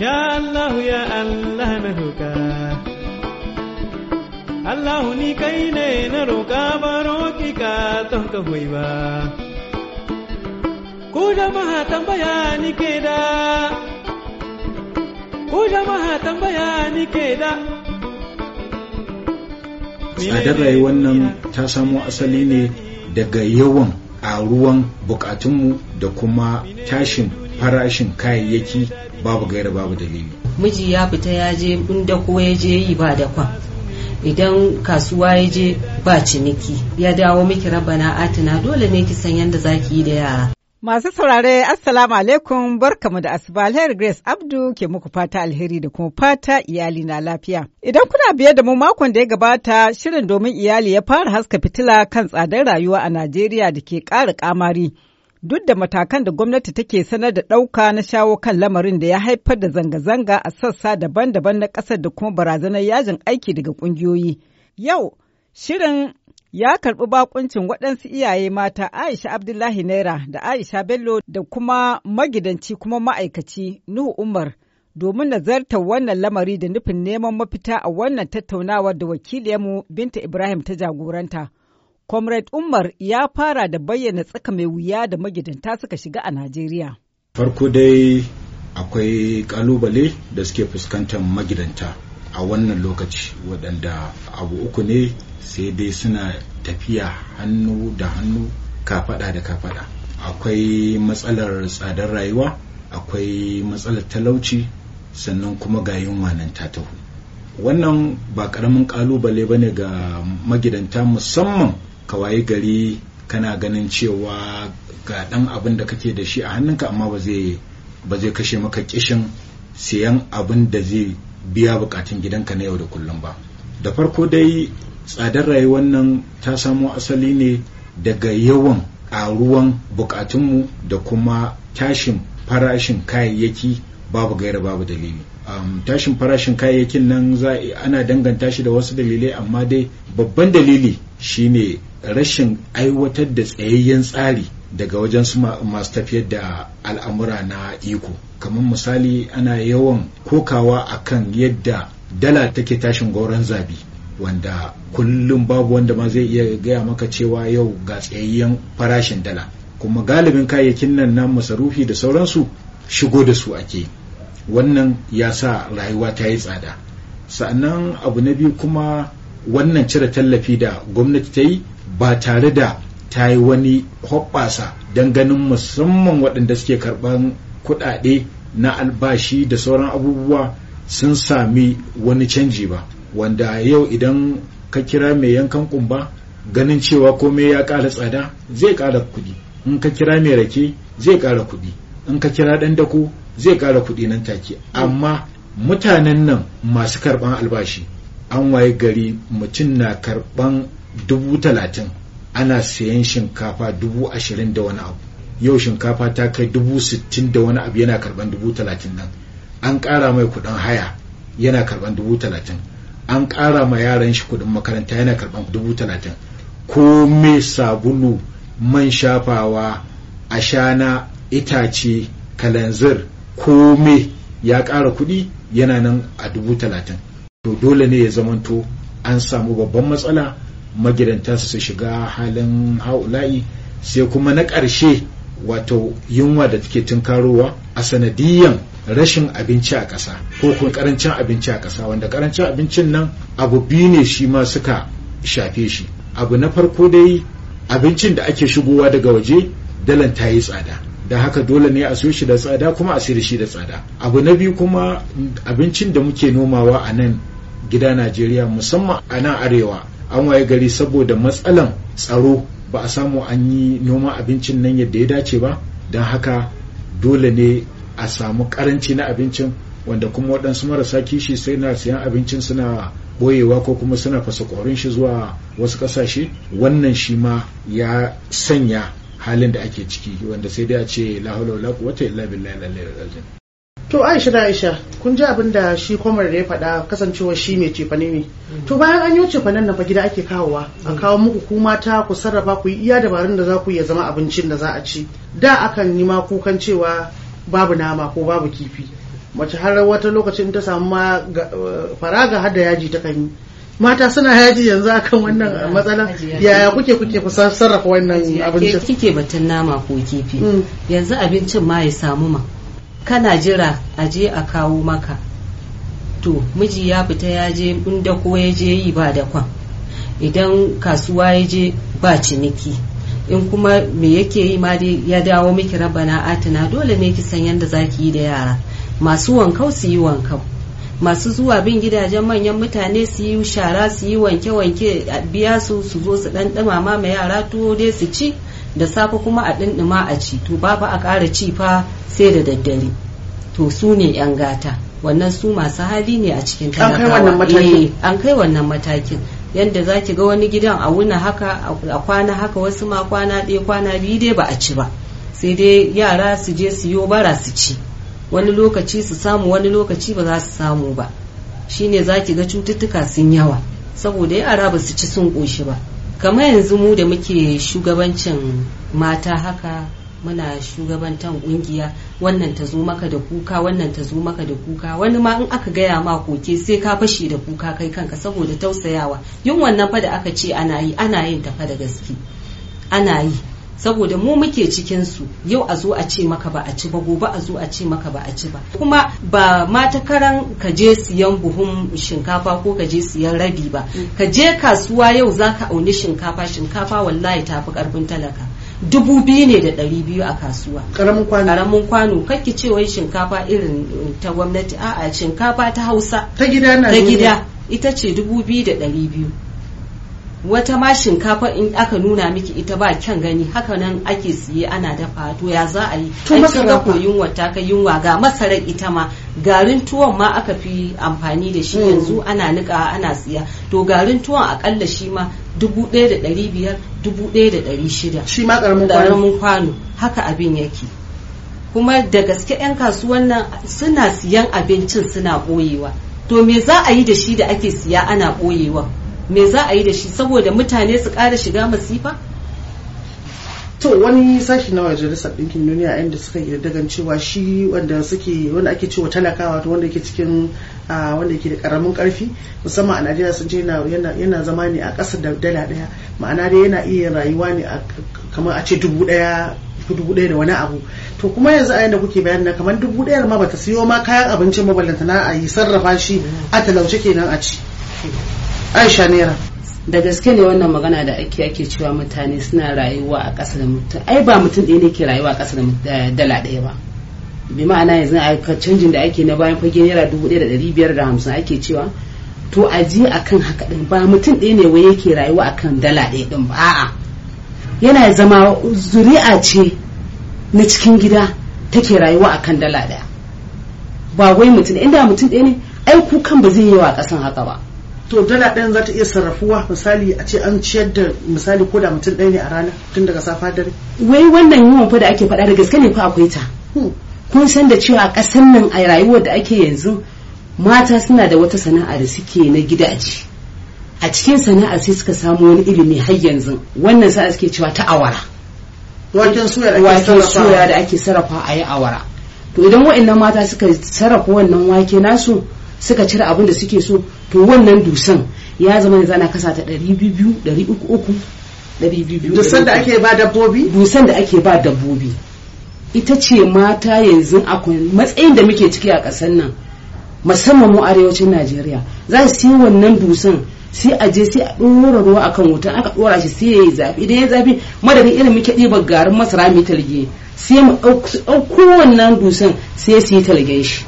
Ya Allah ya Allah na roƙa. Allah ni kai ne na roƙa baro ki ka ton ka ba. Ku jama'a tambaya ni ke da. Ku jama'a tambaya ni ke da. Tsadar rayuwar nan ta samo asali ne daga yawan ƙaruwan bukatunmu da kuma tashin farashin kayayyaki babu gaira babu dalili miji ya fita ya je inda ko ya je yi ba da kwan idan kasuwa ya je ba ciniki ya dawo miki rabana atina dole ne ki san yadda zaki yi da yara Masu saurare Assalamu alaikum barkamu da asuba alheri Grace Abdu ke muku fata alheri da kuma fata iyali na lafiya. Idan kuna biye da mu makon da ya gabata shirin domin iyali ya fara haska fitila kan tsadar rayuwa a Najeriya da ke ƙara ƙamari. Duk da matakan da gwamnati take sanar da ɗauka na shawo kan lamarin da ya haifar da zanga-zanga a sassa daban-daban na ƙasar da kuma barazanar yajin aiki daga ƙungiyoyi. Yau, shirin ya karɓi bakuncin waɗansu iyaye mata Aisha Abdullahi Naira da Aisha Bello da kuma magidanci kuma ma'aikaci Nuhu Umar domin nazartar wannan lamari da nufin neman mafita a wannan tattaunawar da wakiliyarmu Binta Ibrahim ta jagoranta. Comrade Umar ya fara da bayyana tsaka mai wuya da magidanta suka shiga a Najeriya. farko dai akwai ƙalubale da suke fuskantar magidanta a wannan lokaci waɗanda abu uku ne sai dai suna tafiya hannu da hannu kafada da kafada akwai matsalar tsadar rayuwa akwai matsalar talauci sannan kuma ga yunwa nan ta taho wannan ba ƙaramin ƙalubale ba ne ga magidanta musamman kawaye gari kana ganin cewa ga dan abin da kake da shi a hannunka amma ba zai ba zai kashe maka kishin siyan abin da zai biya bukatun gidanka na yau da kullum ba. Da farko dai tsadar rayuwar nan ta samo asali ne daga yawan ƙaruwan bukatunmu da kuma tashin farashin kayayyaki babu gaira babu dalili. Um, tashin farashin kayayyakin nan za ana danganta shi da wasu dalilai amma dai babban dalili shine rashin aiwatar da tsayayyen tsari daga wajen su masu tafiyar da al'amura na iko. Kamar misali ana yawan kokawa akan yadda dala take tashin goron zabi wanda kullum babu wanda ma zai iya gaya maka cewa yau ga tsayayyen farashin dala. Kuma galibin kayayyakin nan na masarufi da sauransu shigo da su ake wannan ya sa rayuwa ta yi tsada. Sannan abu na biyu kuma wannan cire tallafi da gwamnati ta yi ba tare da ta yi wani hoɓɓasa don ganin musamman waɗanda suke karɓan kuɗaɗe na albashi da sauran abubuwa sun sami wani canji ba. Wanda yau idan ka kira mai yankan kumba ganin cewa komai ya ƙara tsada zai ƙara kuɗi. In ka kira mai rake zai ƙara kuɗi. In ka kira ɗan dako zai ƙara kuɗi nan take. Amma mutanen nan masu karɓan albashi an waye gari mutum na karɓan dubu talatin ana sayan shinkafa dubu ashirin da wani abu. Yau shinkafa ta kai dubu sittin da wani abu yana karɓan dubu talatin nan. An ƙara mai kuɗin haya yana karɓan dubu talatin. An ƙara ma yaran shi kuɗin makaranta yana karɓan dubu talatin. Kome sabulu man shafawa ashana itace kalanzir kome ya ƙara kuɗi yana nan a dubu talatin. To dole ne ya zamanto an samu babban matsala magidanta su shiga halin haula'i sai kuma na ƙarshe wato yunwa da take tunkarowa a sanadiyan rashin abinci a ƙasa ko kuma ƙarancin abinci a ƙasa wanda ƙarancin abincin nan abu biyu ne shi ma suka shafe shi. Abu na farko dai abincin da ake shigowa daga waje dalan ta yi tsada. Da haka dole ne a shi da tsada kuma a shi da tsada. Abu na biyu kuma abincin da muke nomawa a nan gida najeriya musamman a nan arewa an waye gari saboda matsalan tsaro. Ba a samu an yi noma abincin nan yadda ya dace ba. Don haka dole ne a samu karanci na abincin wanda kuma waɗansu marasa kishi sai na siyan abincin suna boyewa ko kuma suna fasa ƙorin shi zuwa wasu ƙasashe. Wannan shi ma ya sanya halin da ake ciki wanda sai dai a ce la hawla wala quwwata illa billahi al-aliyyil azim. To Aisha da Aisha kun ji abin da shi komar da ya faɗa kasancewa shi mai cefane ne. To bayan an yi cefanen nan fa gida ake kawowa a kawo muku ku mata ku sarrafa ku yi iya dabarun da za ku iya zama abincin da za a ci. Da akan yi ma kukan cewa babu nama ko babu kifi. Mace har wata lokacin ta samu ma ga- faraga har da yaji ta kan yi. Mata suna yaji yanzu akan wannan matsalar. Hajiya. yaya kuke kuke kusa sarrafa wannan abincin kike batun nama ko kifi? Mm. yanzu abincin ma ya samu ma. Kana jira a je a kawo maka. To miji ya fita ya je inda ko ya je yi ba da kwan idan kasuwa ya je ba ciniki. In kuma me yake yi ma dai ya dawo miki rabana atina dole ne ki san yadda za ki yi da yara. Masu wankau su yi wankau. Masu zuwa bin gidajen manyan mutane su yi shara su yi wanke-wanke a biya su su zo su dan dumama ma yara tuwo dai su ci. Da safe kuma a ɗinɗima a ci. To ba a ƙara ci fa sai da daddare. To su ne 'yan gata. Wannan su masu hali ne a cikin An kai talakawa. wannan matakin? Eh, an kai wannan matakin. Yadda za ki ga wani gidan a wuna haka a kwana haka wasu ma kwana ɗaya kwana biyu dai ba a ci ba. Sai dai yara su je su yo bara su ci. Wani lokaci su samu wani lokaci ba za su samu ba. Shine za ki ga cututtuka sun yawa saboda yara ba su ci sun ƙoshi ba. Kamar yanzu mu da muke shugabancin mata haka muna shugabantan ƙungiya wannan ta zo maka da kuka wannan ta zo maka da kuka. Wani ma in aka gaya ma koke sai ka fashe da kuka kai kanka saboda tausayawa. Yin wannan fa da aka ce ana yi ana yin ta fa da gaske. Ana yi. Saboda mu muke cikin su. Yau a zo a ce maka ba a ci ba gobe a zo a ce maka ba a ci ba. Kuma ba ma ta karan ka je siyan buhun shinkafa ko ka je siyan rabi ba. Ka je kasuwa yau zaka auni shinkafa shinkafa wallahi tafi ƙarfin talaka. Dubu biyu ne da ɗari biyu a kasuwa. Karamin kwano. Karamin kwano. Kakki ce wai shinkafa irin ta gwamnati. A'a shinkafa ta hausa. Ta gida na ta gida. Ita ce dubu biyu da ɗari biyu. Wata ma shinkafa in aka nuna miki ita ba kyan gani haka nan ake siye ana dafa. To ya za a yi? Kin ga ko yunwa ta kai yunwa ga masarar ita ma. Garin tuwon ma aka fi amfani da shi Mm. yanzu ana nika ana siya. To garin tuwon akalla shi ma dubu ɗaya da ɗari biyar dubu ɗaya da ɗari shida. Shi ma ƙaramin kwano. Ƙaramin kwano. Haka abin yake. Kuma da gaske 'yan kasuwan nan suna siyan abincin suna ɓoyewa. To me za a yi da shi da ake siya ana ɓoyewa? Me za a yi da shi saboda mutane su ƙara shiga masifa? To wani sashi na majalisar ɗinkin duniya inda suka yi dagan cewa shi wanda suke wanda ake cewa talakawa to wanda yake cikin wanda yake da ƙaramin ƙarfi musamman a najeriya sun ce yana, zama ne a ƙasa da dala ɗaya. Ma'ana dai yana iya rayuwa ne kamar a ce dubu ɗaya dubu ɗaya da wani abu. To kuma yanzu a yanda kuke bayani na kamar dubu ɗaya ma bata siyo ma kayan abincin maballanta na a yi sarrafa shi a talauce kenan a ci. Aisha naira. Da gaske ne wannan magana da ake ake cewa mutane suna rayuwa a ƙasa da mutum. Ai ba mutum ɗaya ne ke rayuwa a ƙasa da dala ɗaya ba. Bi ma'ana yanzu a canjin da ake na bayan fage naira dubu ɗaya da ɗari biyar da hamsin ake cewa to a je akan haka ɗin. Ba mutum ɗaya ne wai yake rayuwa akan dala ɗaya ɗin ba. A'a. Yana zama zuri'a ce na cikin gida take rayuwa akan dala ɗaya. Ba wai mutum inda mutum ɗaya ne ai kukan ba zai yi yawa a ƙasan haka ba. To dala ɗayan za ta iya sarrafuwa misali a ce an ciyar da misali ko da mutum ɗaya ne a rana tun daga safa dare. Wai wannan yawan fa da ake faɗa da gaske ne fa akwai ta? Hmm. kun san da cewa a ƙasar nan a rayuwar da ake yanzu mata suna da wata sana'a da suke na gidaje. A cikin sana'a sai suka samu wani ilimi har yanzu. Wannan sa'a suke cewa ta awara. Waken suya da ake sarrafa da ake sarrafa a yi awara. To idan waɗannan mata suka sarrafa wannan wake nasu suka cire abin da suke so to wannan dusan ya zama ne zana kasa ta ɗari biyu ɗari uku uku ɗari biyu duk sanda ake ba dabbobi? Dusan da ake ba dabbobi. Ita ce mata yanzu akwai matsayin da muke ciki a ƙasar nan musamman mu arewacin najeriya. Za su yi wannan dusan sai a je sai a ɗora ruwa akan wutan aka ɗora shi sai ya yi zafi. Idan ya zafi madadin irin muke ɗiba garin masara mai talge sai mu ɗauko wannan dusan sai su yi talgen shi.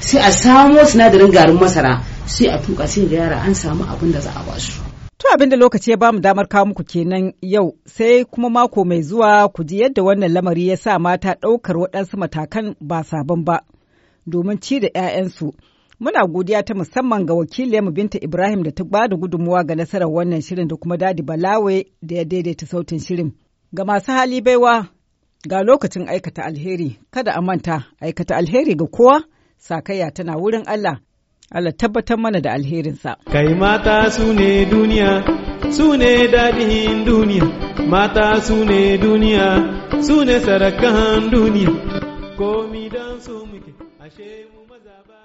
Sai a samo sinadarin garin masara sai a tuka sai ga yara an samu abin da za a ba su To abin da lokaci ya ba mu damar kawo muku kenan yau sai kuma mako mai zuwa ku ji yadda wannan lamari ya sa mata ɗaukar waɗansu matakan ba sabon ba domin ci da 'ya'yansu. Muna godiya ta musamman ga wakiliyarmu Binta Ibrahim da ta ba da gudunmuwa ga nasarar wannan shirin da kuma Dadi Balawe da ya daidaita sautin shirin. Ga masu hali baiwa ga lokacin aikata alheri, kada a manta aikata alheri ga kowa, sakayya tana wurin Allah. Allah tabbatar mana da alherinsa. Kai mata su ne duniya, su ne daɗin duniya, mata su ne duniya, su ne sarakan duniya, komi don su muke. ashe mu maza ba